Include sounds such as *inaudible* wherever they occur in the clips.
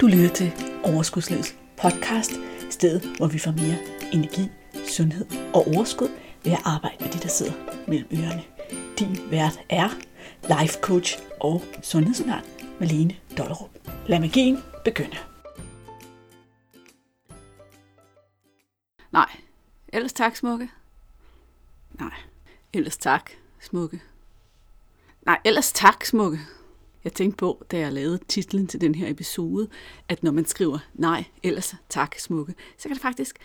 Du lytter til Overskudslivets podcast, stedet hvor vi får mere energi, sundhed og overskud ved at arbejde med de, der sidder mellem ørerne. Din vært er life coach og sundhedsundern Malene Dollerup. Lad magien begynde. Nej. Ellers tak, smukke. Nej. Ellers tak, smukke. Nej, ellers tak, smukke. Jeg tænkte på, da jeg lavede titlen til den her episode, at når man skriver nej, ellers tak, smukke, så kan det faktisk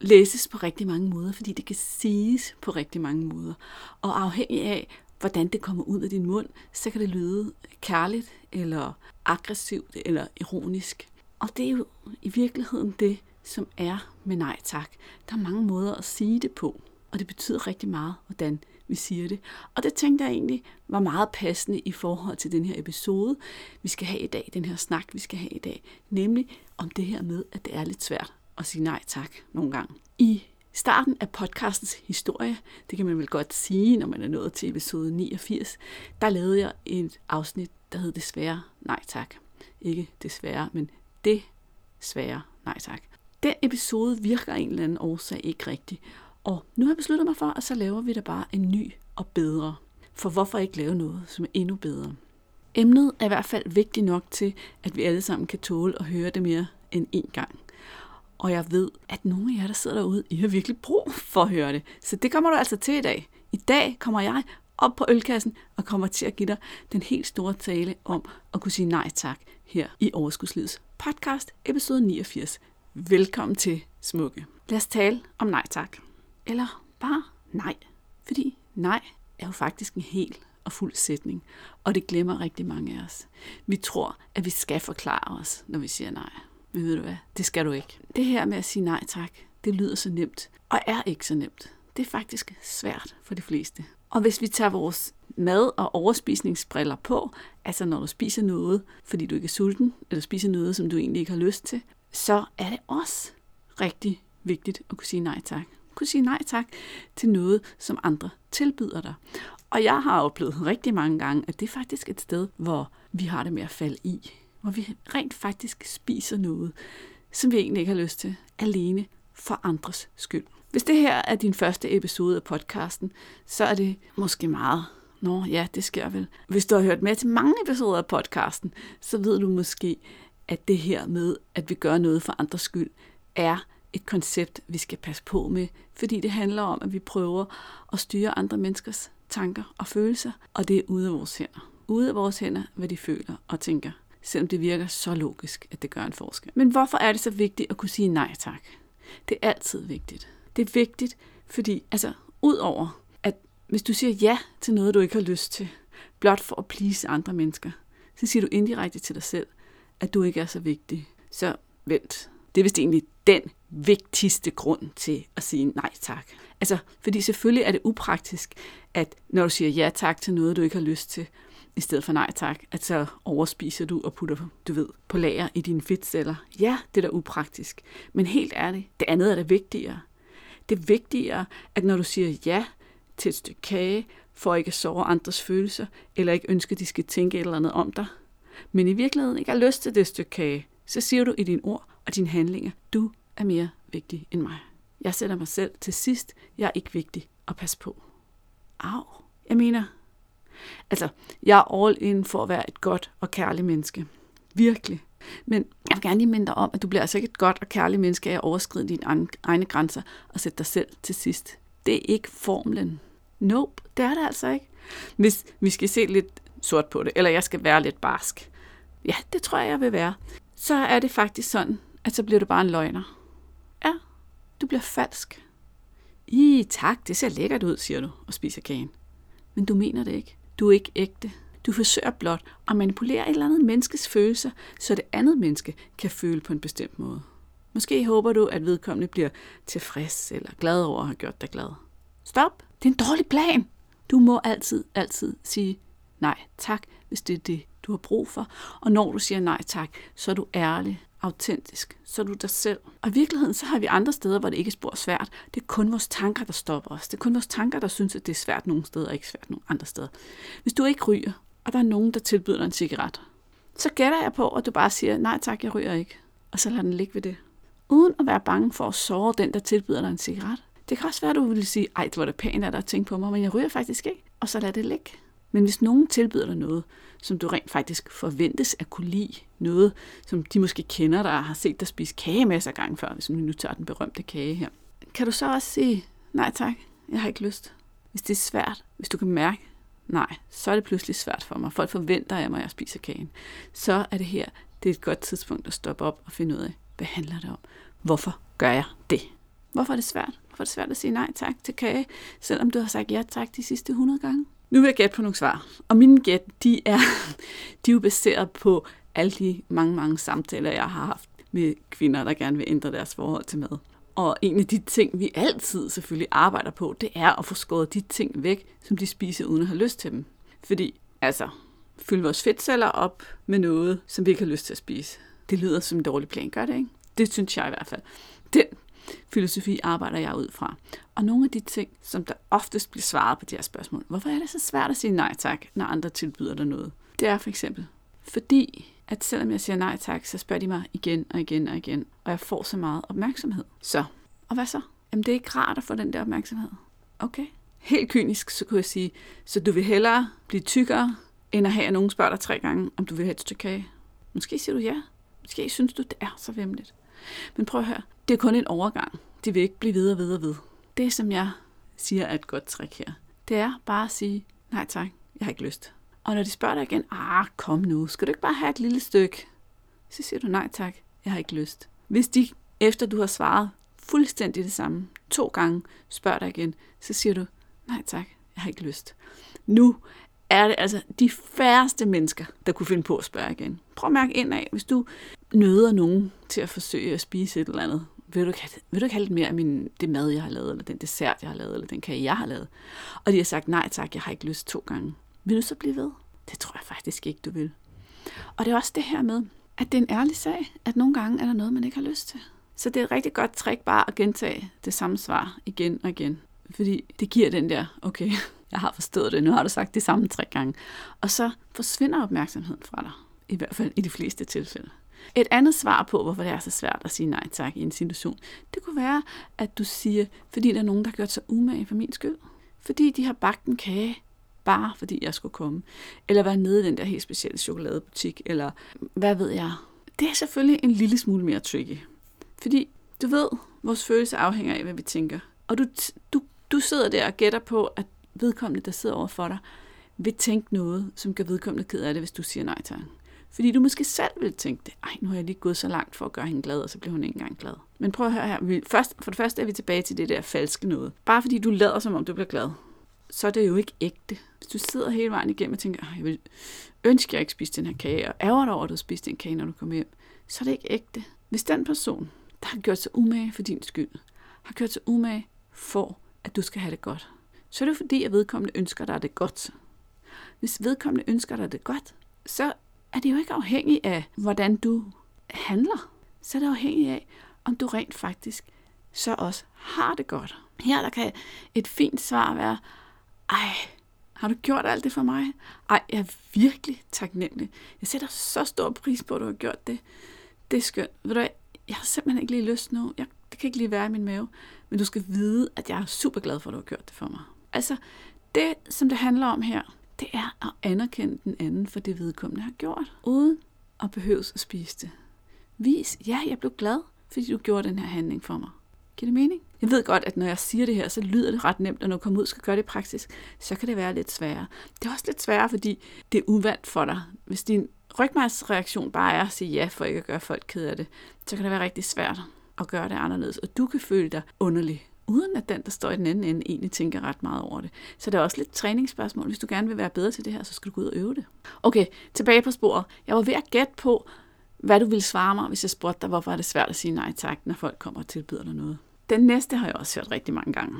læses på rigtig mange måder, fordi det kan siges på rigtig mange måder. Og afhængig af, hvordan det kommer ud af din mund, så kan det lyde kærligt, eller aggressivt, eller ironisk. Og det er jo i virkeligheden det, som er med nej tak. Der er mange måder at sige det på, og det betyder rigtig meget, hvordan vi siger det. Og det tænkte jeg egentlig var meget passende i forhold til den her episode, vi skal have i dag, den her snak, vi skal have i dag, nemlig om det her med, at det er lidt svært at sige nej tak nogle gange. I starten af podcastens historie, det kan man vel godt sige, når man er nået til episode 89, der lavede jeg et afsnit, der hed Desværre nej tak. Ikke desværre, men det svære nej tak. Den episode virker en eller anden årsag ikke rigtigt, og nu har jeg besluttet mig for, at så laver vi da bare en ny og bedre. For hvorfor ikke lave noget, som er endnu bedre? Emnet er i hvert fald vigtigt nok til, at vi alle sammen kan tåle at høre det mere end én gang. Og jeg ved, at nogle af jer, der sidder derude, I har virkelig brug for at høre det. Så det kommer du altså til i dag. I dag kommer jeg op på ølkassen og kommer til at give dig den helt store tale om at kunne sige nej tak her i Overskudslivets podcast, episode 89. Velkommen til, smukke. Lad os tale om nej tak. Eller bare nej. Fordi nej er jo faktisk en hel og fuld sætning, og det glemmer rigtig mange af os. Vi tror, at vi skal forklare os, når vi siger nej. Men ved du hvad, det skal du ikke. Det her med at sige nej tak, det lyder så nemt, og er ikke så nemt. Det er faktisk svært for de fleste. Og hvis vi tager vores mad- og overspisningsbriller på, altså når du spiser noget, fordi du ikke er sulten, eller spiser noget, som du egentlig ikke har lyst til, så er det også rigtig vigtigt at kunne sige nej tak kunne sige nej tak til noget, som andre tilbyder dig. Og jeg har oplevet rigtig mange gange, at det er faktisk et sted, hvor vi har det med at falde i. Hvor vi rent faktisk spiser noget, som vi egentlig ikke har lyst til, alene for andres skyld. Hvis det her er din første episode af podcasten, så er det måske meget Nå ja, det sker vel. Hvis du har hørt med til mange episoder af podcasten, så ved du måske, at det her med, at vi gør noget for andres skyld, er et koncept, vi skal passe på med, fordi det handler om, at vi prøver at styre andre menneskers tanker og følelser, og det er ude af vores hænder. Ude af vores hænder, hvad de føler og tænker, selvom det virker så logisk, at det gør en forskel. Men hvorfor er det så vigtigt at kunne sige nej tak? Det er altid vigtigt. Det er vigtigt, fordi altså, udover at hvis du siger ja til noget, du ikke har lyst til, blot for at please andre mennesker, så siger du indirekte til dig selv, at du ikke er så vigtig. Så vent. Det er vist egentlig den vigtigste grund til at sige nej tak. Altså, fordi selvfølgelig er det upraktisk, at når du siger ja tak til noget, du ikke har lyst til, i stedet for nej tak, at så overspiser du og putter, du ved, på lager i dine fedtceller. Ja, det er da upraktisk. Men helt ærligt, det andet er det vigtigere. Det er vigtigere, at når du siger ja til et stykke kage, for ikke at såre andres følelser, eller ikke ønsker, at de skal tænke et eller andet om dig, men i virkeligheden ikke har lyst til det stykke kage, så siger du i dine ord og dine handlinger, du er mere vigtig end mig. Jeg sætter mig selv til sidst. Jeg er ikke vigtig at passe på. Au. Jeg mener, altså, jeg er all in for at være et godt og kærligt menneske. Virkelig. Men jeg vil gerne lige minde dig om, at du bliver altså ikke et godt og kærligt menneske af at overskride dine egne grænser og sætte dig selv til sidst. Det er ikke formlen. Nope, det er det altså ikke. Hvis vi skal se lidt sort på det, eller jeg skal være lidt barsk. Ja, det tror jeg, jeg vil være. Så er det faktisk sådan, at så bliver du bare en løgner. Ja, du bliver falsk. I tak, det ser lækkert ud, siger du og spiser kagen. Men du mener det ikke. Du er ikke ægte. Du forsøger blot at manipulere et eller andet menneskes følelser, så det andet menneske kan føle på en bestemt måde. Måske håber du, at vedkommende bliver tilfreds eller glad over at have gjort dig glad. Stop! Det er en dårlig plan! Du må altid, altid sige nej tak, hvis det er det, du har brug for. Og når du siger nej tak, så er du ærlig autentisk, så er du dig selv. Og i virkeligheden, så har vi andre steder, hvor det ikke er spor svært. Det er kun vores tanker, der stopper os. Det er kun vores tanker, der synes, at det er svært nogle steder, og ikke svært nogle andre steder. Hvis du ikke ryger, og der er nogen, der tilbyder dig en cigaret, så gætter jeg på, at du bare siger, nej tak, jeg ryger ikke. Og så lader den ligge ved det. Uden at være bange for at såre den, der tilbyder dig en cigaret. Det kan også være, at du vil sige, ej, det var da pænt at tænke på mig, men jeg ryger faktisk ikke. Og så lad det ligge. Men hvis nogen tilbyder dig noget, som du rent faktisk forventes at kunne lide, noget, som de måske kender dig og har set dig spise kage masser af gange før, hvis vi nu tager den berømte kage her, kan du så også sige, nej tak, jeg har ikke lyst. Hvis det er svært, hvis du kan mærke, nej, så er det pludselig svært for mig. Folk forventer af mig, at jeg spiser kagen. Så er det her, det er et godt tidspunkt at stoppe op og finde ud af, hvad handler det om? Hvorfor gør jeg det? Hvorfor er det svært? Hvorfor er det svært at sige nej tak til kage, selvom du har sagt ja tak de sidste 100 gange? Nu vil jeg gætte på nogle svar. Og mine gæt, de er, *laughs* de er jo baseret på alle de mange, mange samtaler, jeg har haft med kvinder, der gerne vil ændre deres forhold til mad. Og en af de ting, vi altid selvfølgelig arbejder på, det er at få skåret de ting væk, som de spiser uden at have lyst til dem. Fordi, altså, fylde vores fedtceller op med noget, som vi ikke har lyst til at spise. Det lyder som en dårlig plan, gør det ikke? Det synes jeg i hvert fald. Den filosofi arbejder jeg ud fra. Og nogle af de ting, som der oftest bliver svaret på de her spørgsmål, hvorfor er det så svært at sige nej tak, når andre tilbyder dig noget? Det er for eksempel, fordi at selvom jeg siger nej tak, så spørger de mig igen og igen og igen, og jeg får så meget opmærksomhed. Så, og hvad så? Jamen det er ikke rart at få den der opmærksomhed. Okay. Helt kynisk, så kunne jeg sige, så du vil hellere blive tykkere, end at have, at nogen spørger dig tre gange, om du vil have et stykke kage. Måske siger du ja. Måske synes du, det er så vemmeligt. Men prøv at høre, det er kun en overgang. Det vil ikke blive videre, videre, ved. Det, som jeg siger er et godt trick her, det er bare at sige, nej tak, jeg har ikke lyst. Og når de spørger dig igen, ah, kom nu, skal du ikke bare have et lille stykke? Så siger du nej tak, jeg har ikke lyst. Hvis de, efter du har svaret fuldstændig det samme, to gange spørger dig igen, så siger du, nej tak, jeg har ikke lyst. Nu er det altså de færreste mennesker, der kunne finde på at spørge igen. Prøv at mærke ind af, hvis du nøder nogen til at forsøge at spise et eller andet. Vil du have, vil du ikke have lidt mere af min, det mad, jeg har lavet, eller den dessert, jeg har lavet, eller den kage, jeg har lavet? Og de har sagt, nej tak, jeg har ikke lyst to gange. Vil du så blive ved? Det tror jeg faktisk ikke, du vil. Og det er også det her med, at det er en ærlig sag, at nogle gange er der noget, man ikke har lyst til. Så det er et rigtig godt trick bare at gentage det samme svar igen og igen. Fordi det giver den der, okay, *laughs* jeg har forstået det, nu har du sagt det samme tre gange. Og så forsvinder opmærksomheden fra dig. I hvert fald i de fleste tilfælde. Et andet svar på, hvorfor det er så svært at sige nej tak i en situation, det kunne være, at du siger, fordi der er nogen, der har gjort sig umage for min skyld. Fordi de har bagt en kage, bare fordi jeg skulle komme. Eller være nede i den der helt specielle chokoladebutik, eller hvad ved jeg. Det er selvfølgelig en lille smule mere tricky. Fordi du ved, vores følelse afhænger af, hvad vi tænker. Og du, du, du sidder der og gætter på, at vedkommende, der sidder over for dig, vil tænke noget, som gør vedkommende ked af det, hvis du siger nej til. Fordi du måske selv vil tænke det. Ej, nu har jeg lige gået så langt for at gøre hende glad, og så bliver hun ikke engang glad. Men prøv at høre her. Først, for det første er vi tilbage til det der falske noget. Bare fordi du lader, som om du bliver glad, så er det jo ikke ægte. Hvis du sidder hele vejen igennem og tænker, jeg vil ønske, jeg ikke spiste den her kage, og ærger dig over, at du spiste den kage, når du kommer hjem, så er det ikke ægte. Hvis den person, der har gjort sig umage for din skyld, har gjort sig umage for, at du skal have det godt, så er det fordi, at vedkommende ønsker dig det godt. Hvis vedkommende ønsker dig det godt, så er det jo ikke afhængigt af, hvordan du handler. Så er det afhængigt af, om du rent faktisk så også har det godt. Her der kan et fint svar være, ej, har du gjort alt det for mig? Ej, jeg er virkelig taknemmelig. Jeg sætter så stor pris på, at du har gjort det. Det er skønt. Ved du jeg har simpelthen ikke lige lyst nu. Jeg, det kan ikke lige være i min mave. Men du skal vide, at jeg er super glad for, at du har gjort det for mig. Altså, det, som det handler om her, det er at anerkende den anden for det vedkommende har gjort, uden at behøves at spise det. Vis, ja, jeg blev glad, fordi du gjorde den her handling for mig. Giver det mening? Jeg ved godt, at når jeg siger det her, så lyder det ret nemt, og når du kommer ud og skal gøre det i praksis, så kan det være lidt sværere. Det er også lidt sværere, fordi det er uvandt for dig. Hvis din rygmarvsreaktion bare er at sige ja, for ikke at gøre folk ked af det, så kan det være rigtig svært at gøre det anderledes, og du kan føle dig underlig uden at den, der står i den anden ende, egentlig tænker ret meget over det. Så det er også lidt træningsspørgsmål. Hvis du gerne vil være bedre til det her, så skal du gå ud og øve det. Okay, tilbage på sporet. Jeg var ved at gætte på, hvad du ville svare mig, hvis jeg spurgte dig, hvorfor er det svært at sige nej tak, når folk kommer og tilbyder dig noget. Den næste har jeg også hørt rigtig mange gange.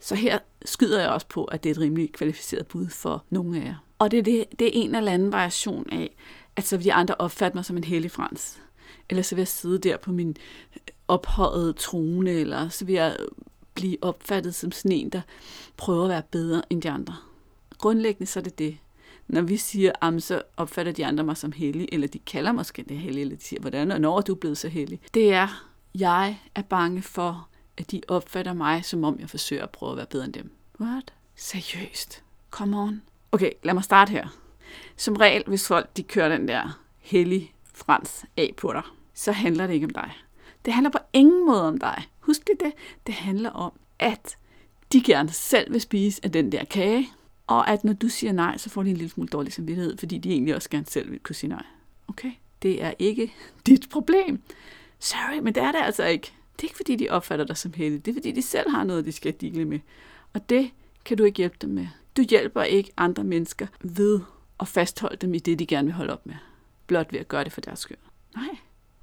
Så her skyder jeg også på, at det er et rimelig kvalificeret bud for nogle af jer. Og det er, det, det er en eller anden variation af, at så vil de andre opfatte mig som en hellig frans. Eller så vil jeg sidde der på min ophøjet trone, eller så vil jeg blive opfattet som sådan en, der prøver at være bedre end de andre. Grundlæggende så er det det. når vi siger, am, så opfatter de andre mig som hellig, eller de kalder mig det hellig, eller de siger, hvordan og når du er blevet så hellig. Det er, jeg er bange for, at de opfatter mig, som om jeg forsøger at prøve at være bedre end dem. What? Seriøst? Come on. Okay, lad mig starte her. Som regel, hvis folk de kører den der hellig frans af på dig, så handler det ikke om dig. Det handler på ingen måde om dig. Husk lige det. Det handler om, at de gerne selv vil spise af den der kage, og at når du siger nej, så får de en lille smule dårlig samvittighed, fordi de egentlig også gerne selv vil kunne sige nej. Okay? Det er ikke *laughs* dit problem. Sorry, men det er det altså ikke. Det er ikke, fordi de opfatter dig som heldig. Det er, fordi de selv har noget, de skal dele med. Og det kan du ikke hjælpe dem med. Du hjælper ikke andre mennesker ved at fastholde dem i det, de gerne vil holde op med. Blot ved at gøre det for deres skyld. Nej,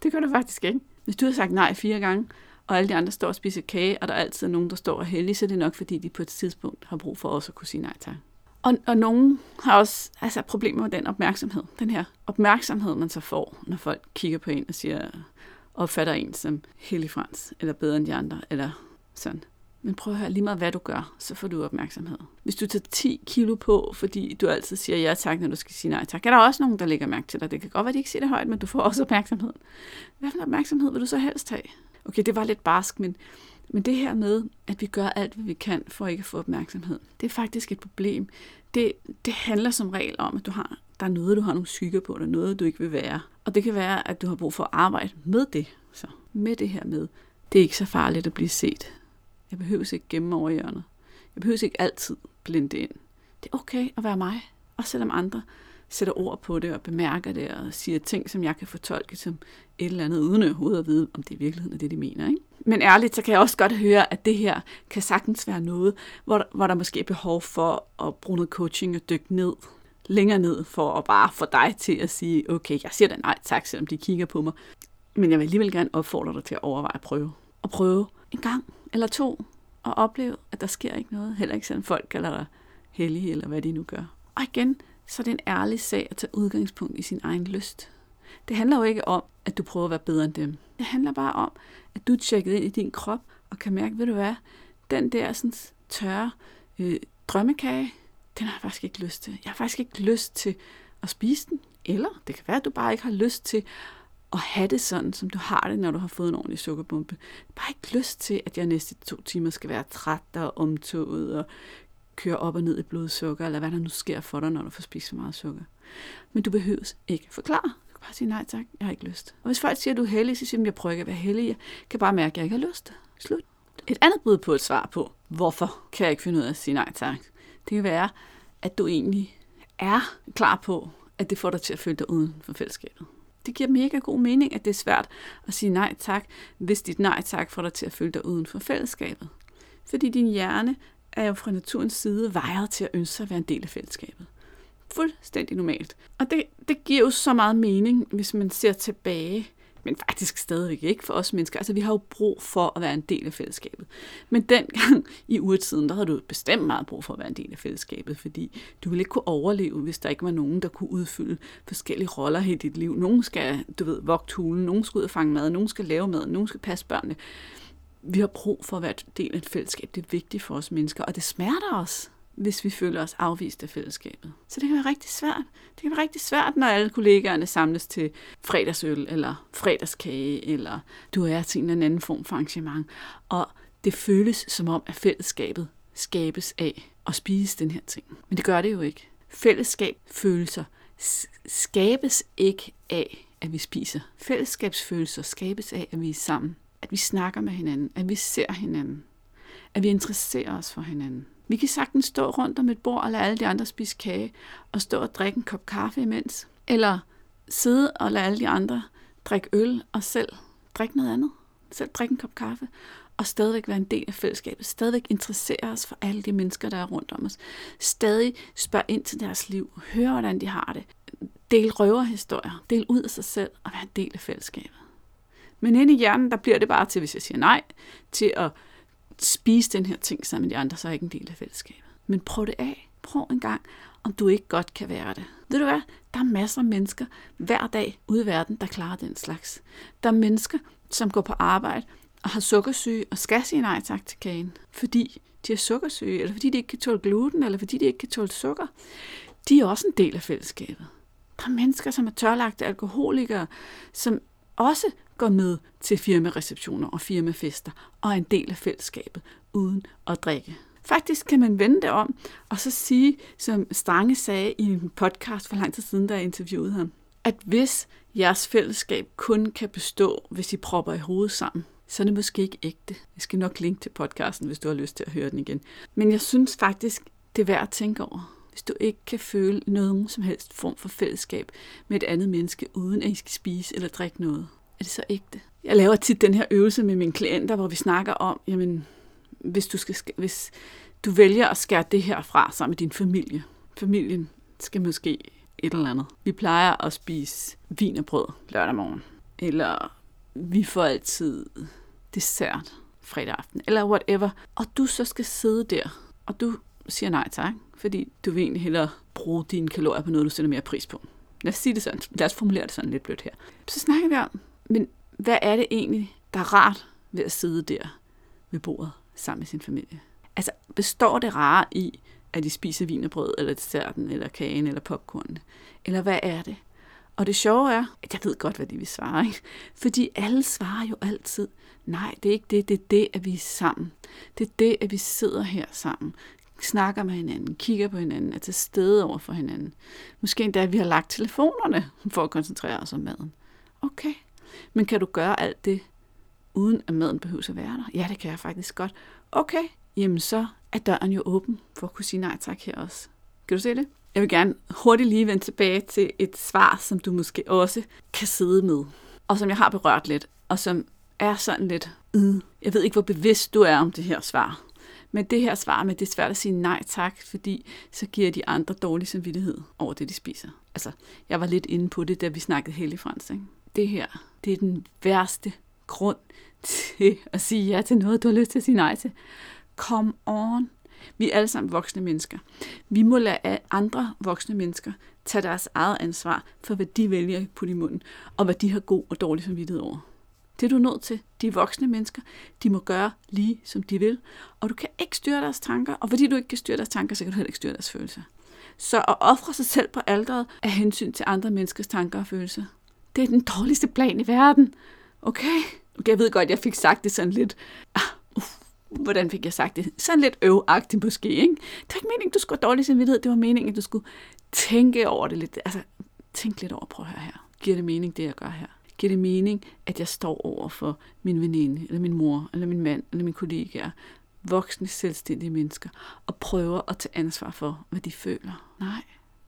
det gør du faktisk ikke. Hvis du har sagt nej fire gange, og alle de andre står og spiser kage, og der er altid nogen, der står og heldig, så er det nok, fordi de på et tidspunkt har brug for også at kunne sige nej tak. Og, og nogen har også altså, problemer med den opmærksomhed. Den her opmærksomhed, man så får, når folk kigger på en og siger, opfatter en som hellig frans, eller bedre end de andre, eller sådan. Men prøv at høre, lige meget hvad du gør, så får du opmærksomhed. Hvis du tager 10 kilo på, fordi du altid siger ja tak, når du skal sige nej tak, er der også nogen, der lægger mærke til dig. Det kan godt være, at de ikke siger det højt, men du får også opmærksomhed. Hvad for opmærksomhed vil du så helst have? Okay, det var lidt barsk, men, men det her med, at vi gør alt, hvad vi kan for ikke at få opmærksomhed, det er faktisk et problem. Det, det handler som regel om, at du har, der er noget, du har nogle syge på, der er noget, du ikke vil være. Og det kan være, at du har brug for at arbejde med det. Så med det her med, det er ikke så farligt at blive set. Jeg behøver ikke gemme over hjørnet. Jeg behøver ikke altid blinde ind. Det er okay at være mig, også selvom andre sætter ord på det og bemærker det og siger ting, som jeg kan fortolke som et eller andet, uden overhovedet at vide, om det i virkeligheden er det, de mener. Ikke? Men ærligt, så kan jeg også godt høre, at det her kan sagtens være noget, hvor der, hvor der måske er behov for at bruge noget coaching og dykke ned længere ned, for at bare få dig til at sige, okay, jeg siger da nej tak, selvom de kigger på mig. Men jeg vil alligevel gerne opfordre dig til at overveje at prøve. Og prøve en gang eller to, og opleve, at der sker ikke noget. Heller ikke sådan folk kalder dig hellig, eller hvad de nu gør. Og igen, så er det en ærlig sag at tage udgangspunkt i sin egen lyst. Det handler jo ikke om, at du prøver at være bedre end dem. Det handler bare om, at du er tjekket ind i din krop og kan mærke, ved du hvad, den der sådan tørre øh, drømmekage, den har jeg faktisk ikke lyst til. Jeg har faktisk ikke lyst til at spise den. Eller det kan være, at du bare ikke har lyst til at have det sådan, som du har det, når du har fået en ordentlig sukkerbombe. Jeg har bare ikke lyst til, at jeg næste to timer skal være træt og omtoget og køre op og ned i blodsukker, eller hvad der nu sker for dig, når du får spist så meget sukker. Men du behøves ikke forklare. Du kan bare sige nej tak, jeg har ikke lyst. Og hvis folk siger, at du er heldig, så siger de, jeg prøver ikke at være heldig. Jeg kan bare mærke, at jeg ikke har lyst. Slut. Et andet bud på et svar på, hvorfor kan jeg ikke finde ud af at sige nej tak, det kan være, at du egentlig er klar på, at det får dig til at føle dig uden for fællesskabet. Det giver mega god mening, at det er svært at sige nej tak, hvis dit nej tak får dig til at føle dig uden for fællesskabet. Fordi din hjerne er jo fra naturens side vejret til at ønske sig at være en del af fællesskabet. Fuldstændig normalt. Og det, det giver jo så meget mening, hvis man ser tilbage men faktisk stadigvæk ikke for os mennesker. Altså, vi har jo brug for at være en del af fællesskabet. Men dengang i urtiden, der havde du bestemt meget brug for at være en del af fællesskabet, fordi du ville ikke kunne overleve, hvis der ikke var nogen, der kunne udfylde forskellige roller i dit liv. Nogen skal, du ved, vogte hulen, nogen skal ud og fange mad, nogen skal lave mad, nogen skal passe børnene. Vi har brug for at være en del af et fællesskab. Det er vigtigt for os mennesker, og det smerter os hvis vi føler os afvist af fællesskabet. Så det kan være rigtig svært. Det kan være rigtig svært, når alle kollegaerne samles til fredagsøl, eller fredagskage, eller du er til en eller anden form for arrangement. Og det føles som om, at fællesskabet skabes af at spise den her ting. Men det gør det jo ikke. Fællesskab følelser skabes ikke af, at vi spiser. Fællesskabsfølelser skabes af, at vi er sammen. At vi snakker med hinanden. At vi ser hinanden. At vi interesserer os for hinanden. Vi kan sagtens stå rundt om et bord og lade alle de andre spise kage, og stå og drikke en kop kaffe imens. Eller sidde og lade alle de andre drikke øl, og selv drikke noget andet. Selv drikke en kop kaffe, og stadigvæk være en del af fællesskabet. Stadigvæk interessere os for alle de mennesker, der er rundt om os. Stadig spørge ind til deres liv. Høre, hvordan de har det. Del røverhistorier. Del ud af sig selv og være en del af fællesskabet. Men inde i hjernen, der bliver det bare til, hvis jeg siger nej, til at spise den her ting sammen med de andre, så er jeg ikke en del af fællesskabet. Men prøv det af. Prøv en gang, om du ikke godt kan være det. Ved du hvad? Der er masser af mennesker hver dag ude i verden, der klarer den slags. Der er mennesker, som går på arbejde og har sukkersyge og skal sige nej tak til kagen, fordi de er sukkersyge, eller fordi de ikke kan tåle gluten, eller fordi de ikke kan tåle sukker. de er også en del af fællesskabet. Der er mennesker, som er tørlagte alkoholikere, som også går med til firmareceptioner og firmafester og er en del af fællesskabet uden at drikke. Faktisk kan man vende det om og så sige, som Strange sagde i en podcast for lang tid siden, da jeg interviewede ham, at hvis jeres fællesskab kun kan bestå, hvis I propper i hovedet sammen, så er det måske ikke ægte. Jeg skal nok linke til podcasten, hvis du har lyst til at høre den igen. Men jeg synes faktisk, det er værd at tænke over. Hvis du ikke kan føle nogen som helst form for fællesskab med et andet menneske, uden at I skal spise eller drikke noget, er det så ægte? Jeg laver tit den her øvelse med mine klienter, hvor vi snakker om, jamen, hvis du, skal, hvis du vælger at skære det her fra sammen med din familie. Familien skal måske et eller andet. Vi plejer at spise vin og brød lørdag morgen. Eller vi får altid dessert fredag aften. Eller whatever. Og du så skal sidde der, og du siger nej tak, fordi du vil egentlig hellere bruge dine kalorier på noget, du sætter mere pris på. Lad os sige det sådan. Lad os formulere det sådan lidt blødt her. Så snakker vi om, men hvad er det egentlig, der er rart ved at sidde der ved bordet sammen med sin familie? Altså, består det rare i, at de spiser vinerbrød, eller desserten, eller kagen, eller popcorn? Eller hvad er det? Og det sjove er, at jeg ved godt, hvad de vil svare, ikke? Fordi alle svarer jo altid, nej, det er ikke det, det er det, at vi er sammen. Det er det, at vi sidder her sammen, snakker med hinanden, kigger på hinanden, er til stede over for hinanden. Måske endda, at vi har lagt telefonerne for at koncentrere os om maden. Okay, men kan du gøre alt det, uden at maden behøver at være der? Ja, det kan jeg faktisk godt. Okay, jamen så er døren jo åben for at kunne sige nej tak her også. Kan du se det? Jeg vil gerne hurtigt lige vende tilbage til et svar, som du måske også kan sidde med, og som jeg har berørt lidt, og som er sådan lidt, øh, jeg ved ikke, hvor bevidst du er om det her svar. Men det her svar med, det er svært at sige nej tak, fordi så giver de andre dårlig samvittighed over det, de spiser. Altså, jeg var lidt inde på det, da vi snakkede Hellig Frans. Ikke? Det her, det er den værste grund til at sige ja til noget, du har lyst til at sige nej til. Come on. Vi er alle sammen voksne mennesker. Vi må lade andre voksne mennesker tage deres eget ansvar for, hvad de vælger på i munden, og hvad de har god og dårlig samvittighed over. Det er du nødt til. De voksne mennesker, de må gøre lige som de vil, og du kan ikke styre deres tanker, og fordi du ikke kan styre deres tanker, så kan du heller ikke styre deres følelser. Så at ofre sig selv på alderet af hensyn til andre menneskers tanker og følelser, det er den dårligste plan i verden. Okay? okay jeg ved godt, jeg fik sagt det sådan lidt, ah, hvordan fik jeg sagt det? Sådan lidt øvagtigt måske, ikke? Det var ikke meningen, du skulle have dårlig samvittighed. Det var meningen, at du skulle tænke over det lidt. Altså, tænk lidt over, prøv at høre her. Giver det mening, det jeg gør her? Giver det mening, at jeg står over for min veninde, eller min mor, eller min mand, eller min kollegaer, voksne, selvstændige mennesker, og prøver at tage ansvar for, hvad de føler? Nej,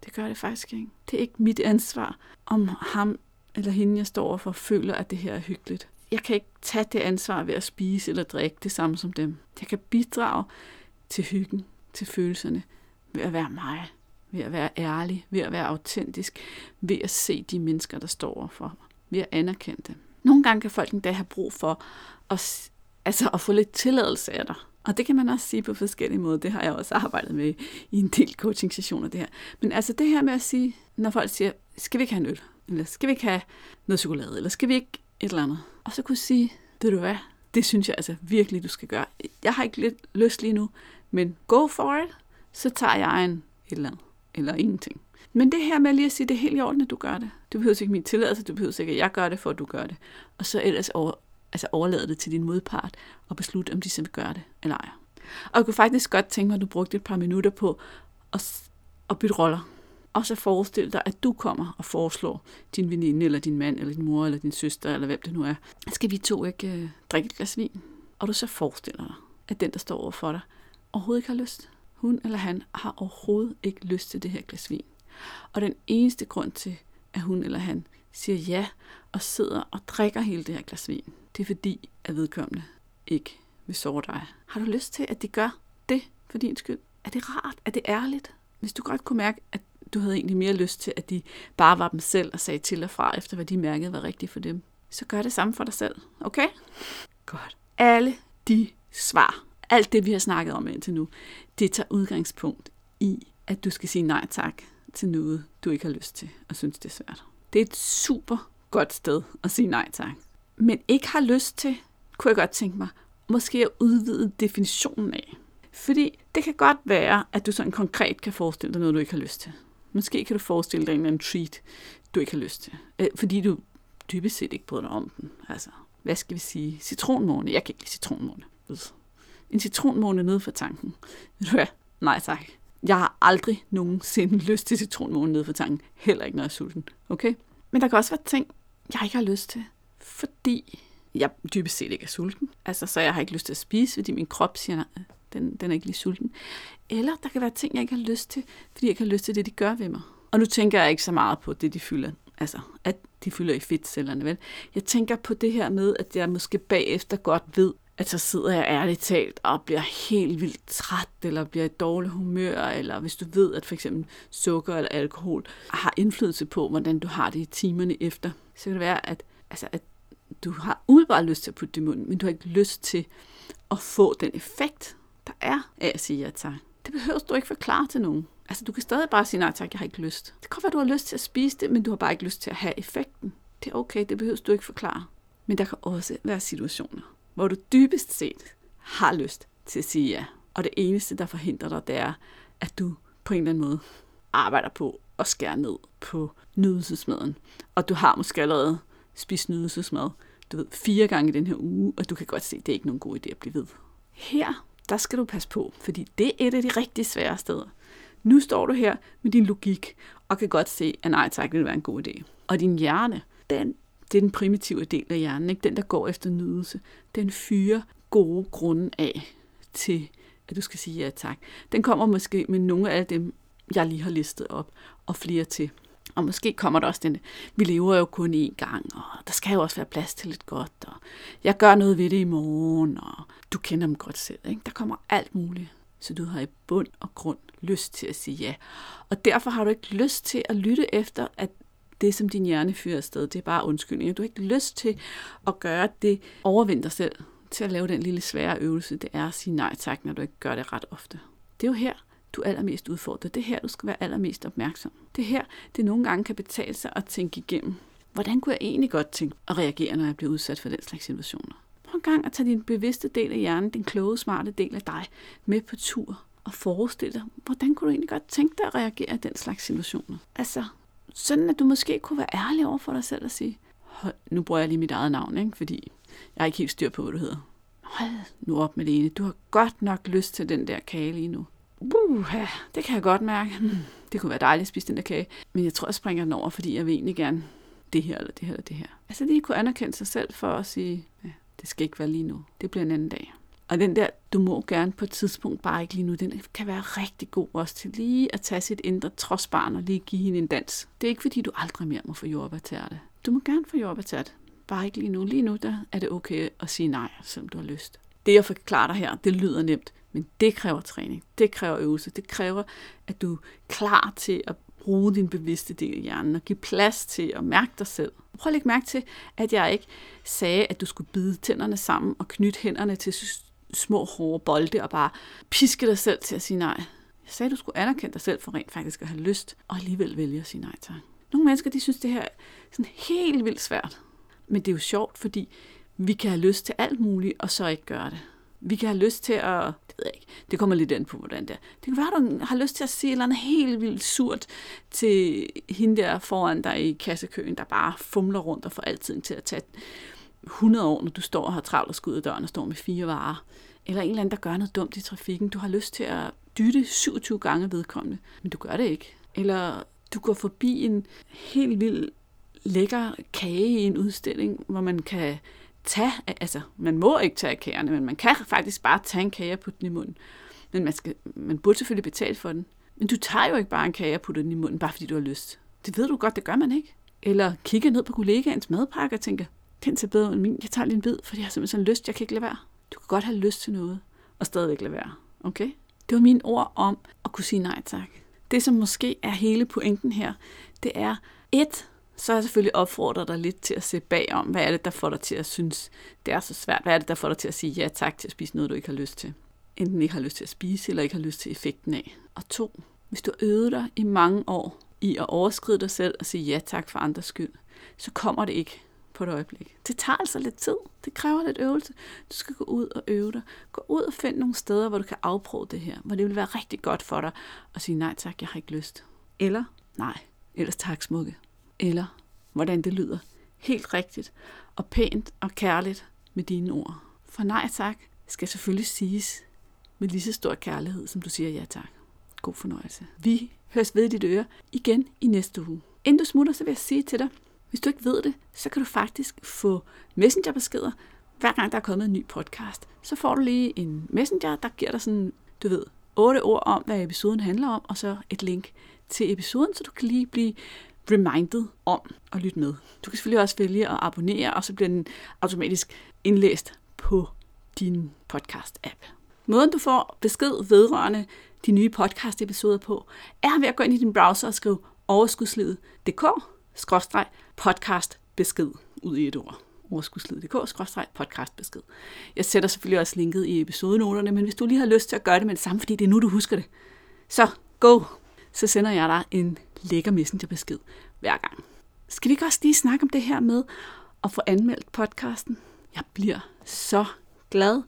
det gør det faktisk ikke. Det er ikke mit ansvar, om ham eller hende, jeg står overfor, føler, at det her er hyggeligt jeg kan ikke tage det ansvar ved at spise eller drikke det samme som dem. Jeg kan bidrage til hyggen, til følelserne, ved at være mig, ved at være ærlig, ved at være autentisk, ved at se de mennesker, der står overfor mig, ved at anerkende. Nogle gange kan folk endda have brug for at, altså at få lidt tilladelse af dig. Og det kan man også sige på forskellige måder. Det har jeg også arbejdet med i en del coaching-sessioner. Det her. Men altså det her med at sige, når folk siger, skal vi ikke have en øl? Eller skal vi ikke have noget chokolade? Eller skal vi ikke et eller andet? Og så kunne sige, ved du hvad, det synes jeg altså virkelig, du skal gøre. Jeg har ikke lidt lyst lige nu, men go for it, så tager jeg en et eller andet, eller ingenting. Men det her med lige at sige, det er helt i orden, at du gør det. Du behøver ikke min tilladelse, du behøver ikke, at jeg gør det, for at du gør det. Og så ellers over, altså overlade det til din modpart og beslutte, om de så vil gøre det eller ej. Og jeg kunne faktisk godt tænke mig, at du brugte et par minutter på at, at bytte roller. Og så forestil dig, at du kommer og foreslår din veninde, eller din mand, eller din mor, eller din søster, eller hvem det nu er. Skal vi to ikke øh, drikke et glas vin? Og du så forestiller dig, at den, der står over for dig, overhovedet ikke har lyst. Hun eller han har overhovedet ikke lyst til det her glas vin. Og den eneste grund til, at hun eller han siger ja og sidder og drikker hele det her glas vin, det er fordi, at vedkommende ikke vil sove dig. Har du lyst til, at de gør det for din skyld? Er det rart? Er det ærligt? Hvis du godt kunne mærke, at du havde egentlig mere lyst til, at de bare var dem selv og sagde til og fra, efter hvad de mærkede var rigtigt for dem. Så gør det samme for dig selv, okay? Godt. Alle de svar, alt det vi har snakket om indtil nu, det tager udgangspunkt i, at du skal sige nej tak til noget, du ikke har lyst til og synes, det er svært. Det er et super godt sted at sige nej tak. Men ikke har lyst til, kunne jeg godt tænke mig, måske at udvide definitionen af. Fordi det kan godt være, at du sådan konkret kan forestille dig noget, du ikke har lyst til. Måske kan du forestille dig en eller anden treat, du ikke har lyst til. Øh, fordi du dybest set ikke bryder dig om den. Altså, hvad skal vi sige? Citronmåne. Jeg kan ikke lide citronmåne. En citronmåne nede for tanken. Ved du hvad? Nej tak. Jeg har aldrig nogensinde *laughs* lyst til citronmåne nede for tanken. Heller ikke, når jeg er sulten. Okay? Men der kan også være ting, jeg ikke har lyst til. Fordi jeg dybest set ikke er sulten. Altså, så jeg har ikke lyst til at spise, fordi min krop siger, nej, den, den er ikke lige sulten. Eller der kan være ting, jeg ikke har lyst til, fordi jeg ikke har lyst til det, de gør ved mig. Og nu tænker jeg ikke så meget på det, de fylder. Altså, at de fylder i fedtcellerne, vel? Jeg tænker på det her med, at jeg måske bagefter godt ved, at så sidder jeg ærligt talt og bliver helt vildt træt, eller bliver i dårlig humør, eller hvis du ved, at for eksempel sukker eller alkohol har indflydelse på, hvordan du har det i timerne efter, så kan det være, at, altså, at du har umiddelbart lyst til at putte det i munden, men du har ikke lyst til at få den effekt, der er af at sige ja tak. Det behøver du ikke forklare til nogen. Altså, du kan stadig bare sige nej tak, jeg har ikke lyst. Det kan være, du har lyst til at spise det, men du har bare ikke lyst til at have effekten. Det er okay, det behøver du ikke forklare. Men der kan også være situationer, hvor du dybest set har lyst til at sige ja. Og det eneste, der forhindrer dig, det er, at du på en eller anden måde arbejder på at skære ned på nydelsesmaden. Og du har måske allerede spist nydelsesmad, du ved, fire gange i den her uge, og du kan godt se, at det er ikke nogen god idé at blive ved. Her, der skal du passe på, fordi det er et af de rigtig svære steder. Nu står du her med din logik, og kan godt se, at nej tak vil være en god idé. Og din hjerne, den, det er den primitive del af hjernen, ikke? den der går efter nydelse. Den fyrer gode grunde af til, at du skal sige ja tak. Den kommer måske med nogle af dem, jeg lige har listet op, og flere til. Og måske kommer der også den, vi lever jo kun én gang, og der skal jo også være plads til lidt godt, og jeg gør noget ved det i morgen, og du kender dem godt selv. Ikke? Der kommer alt muligt, så du har i bund og grund lyst til at sige ja. Og derfor har du ikke lyst til at lytte efter, at det, som din hjerne fyrer afsted, det er bare undskyldning. Du har ikke lyst til at gøre det, Overvind dig selv til at lave den lille svære øvelse, det er at sige nej tak, når du ikke gør det ret ofte. Det er jo her, du er allermest udfordret. Det er her, du skal være allermest opmærksom. Det er her, det nogle gange kan betale sig at tænke igennem. Hvordan kunne jeg egentlig godt tænke at reagere, når jeg bliver udsat for den slags situationer? Prøv en gang at tage din bevidste del af hjernen, den kloge, smarte del af dig, med på tur og forestille dig, hvordan kunne du egentlig godt tænke dig at reagere i den slags situationer? Altså, sådan at du måske kunne være ærlig over for dig selv og sige, hold, nu bruger jeg lige mit eget navn, ikke? fordi jeg er ikke helt styr på, hvad du hedder. Hold nu op med det ene. Du har godt nok lyst til den der kage lige nu. Uh, det kan jeg godt mærke. Det kunne være dejligt at spise den der kage. Men jeg tror, jeg springer den over, fordi jeg vil egentlig gerne det her, eller det her, eller det her. Altså lige kunne anerkende sig selv for at sige, ja, det skal ikke være lige nu. Det bliver en anden dag. Og den der, du må gerne på et tidspunkt, bare ikke lige nu, den kan være rigtig god også til lige at tage sit indre trodsbarn og lige give hende en dans. Det er ikke fordi, du aldrig mere må få jordbærtærte. Du må gerne få jordbærtærte. Bare ikke lige nu. Lige nu der er det okay at sige nej, selvom du har lyst. Det jeg forklarer dig her, det lyder nemt, men det kræver træning. Det kræver øvelse. Det kræver, at du er klar til at bruge din bevidste del af hjernen og give plads til at mærke dig selv. Prøv at lægge mærke til, at jeg ikke sagde, at du skulle bide tænderne sammen og knytte hænderne til små hårde bolde og bare piske dig selv til at sige nej. Jeg sagde, at du skulle anerkende dig selv for rent faktisk at have lyst, og alligevel vælge at sige nej tak. Nogle mennesker, de synes, det her er sådan helt vildt svært. Men det er jo sjovt, fordi vi kan have lyst til alt muligt, og så ikke gøre det. Vi kan have lyst til at, det ved jeg ikke, det kommer lidt an på, hvordan det er. Det kan være, at du har lyst til at sige et eller andet helt vildt surt til hende der foran dig i kassekøen, der bare fumler rundt og får altid til at tage 100 år, når du står og har travlt og skal ud af døren og står med fire varer. Eller en eller anden, der gør noget dumt i trafikken. Du har lyst til at dytte 27 gange vedkommende, men du gør det ikke. Eller du går forbi en helt vild lækker kage i en udstilling, hvor man kan tage, altså man må ikke tage kagerne, men man kan faktisk bare tage en kage og putte den i munden. Men man, skal, man burde selvfølgelig betale for den. Men du tager jo ikke bare en kage og putter den i munden, bare fordi du har lyst. Det ved du godt, det gør man ikke. Eller kigger ned på kollegaens madpakke og tænker, den ser bedre end min, jeg tager lige en bid, fordi jeg har simpelthen sådan lyst, jeg kan ikke lade være. Du kan godt have lyst til noget, og stadigvæk lade være. Okay? Det var mine ord om at kunne sige nej tak. Det, som måske er hele pointen her, det er et, så har jeg selvfølgelig opfordret dig lidt til at se bagom, hvad er det, der får dig til at synes, det er så svært? Hvad er det, der får dig til at sige ja tak til at spise noget, du ikke har lyst til? Enten ikke har lyst til at spise, eller ikke har lyst til effekten af. Og to, hvis du øvede dig i mange år i at overskride dig selv og sige ja tak for andres skyld, så kommer det ikke på et øjeblik. Det tager altså lidt tid. Det kræver lidt øvelse. Du skal gå ud og øve dig. Gå ud og find nogle steder, hvor du kan afprøve det her, hvor det vil være rigtig godt for dig at sige nej tak, jeg har ikke lyst. Eller Nej, ellers tak smukke. Eller hvordan det lyder. Helt rigtigt og pænt og kærligt med dine ord. For nej tak skal selvfølgelig siges med lige så stor kærlighed, som du siger ja tak. God fornøjelse. Vi høres ved i dit øre igen i næste uge. Inden du smutter, så vil jeg sige til dig, hvis du ikke ved det, så kan du faktisk få messengerbeskeder, hver gang der er kommet en ny podcast. Så får du lige en messenger, der giver dig sådan, du ved, otte ord om, hvad episoden handler om, og så et link til episoden, så du kan lige blive reminded om at lytte med. Du kan selvfølgelig også vælge at abonnere, og så bliver den automatisk indlæst på din podcast-app. Måden du får besked vedrørende de nye podcast-episoder på, er ved at gå ind i din browser og skrive overskudslivet.dk podcast besked ud i et ord overskudslivet.dk besked. Jeg sætter selvfølgelig også linket i episodenoterne, men hvis du lige har lyst til at gøre det med det samme, fordi det er nu, du husker det, så go! Så sender jeg dig en lækker messengerbesked hver gang. Skal vi ikke også lige snakke om det her med at få anmeldt podcasten? Jeg bliver så glad,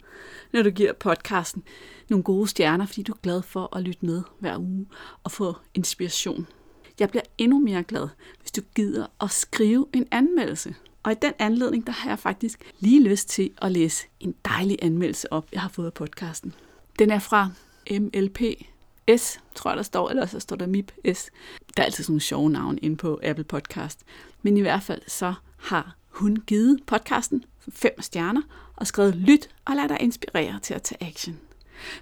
når du giver podcasten nogle gode stjerner, fordi du er glad for at lytte med hver uge og få inspiration. Jeg bliver endnu mere glad, hvis du gider at skrive en anmeldelse. Og i den anledning, der har jeg faktisk lige lyst til at læse en dejlig anmeldelse op, jeg har fået af podcasten. Den er fra MLP S, tror jeg, der står, eller så står der MIP S. Der er altid sådan nogle sjove navne inde på Apple Podcast. Men i hvert fald så har hun givet podcasten fem stjerner og skrevet lyt og lad dig inspirere til at tage action.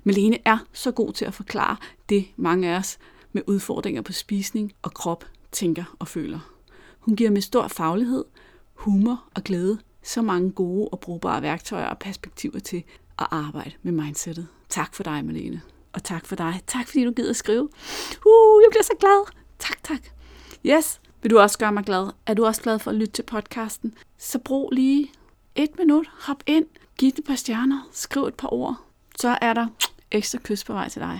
Melene er så god til at forklare det, mange af os med udfordringer på spisning og krop tænker og føler. Hun giver med stor faglighed, humor og glæde så mange gode og brugbare værktøjer og perspektiver til at arbejde med mindsetet. Tak for dig, Malene. Og tak for dig. Tak fordi du gider skrive. Uh, jeg bliver så glad. Tak, tak. Yes, vil du også gøre mig glad? Er du også glad for at lytte til podcasten? Så brug lige et minut, hop ind, giv det et par stjerner, skriv et par ord. Så er der ekstra kys på vej til dig.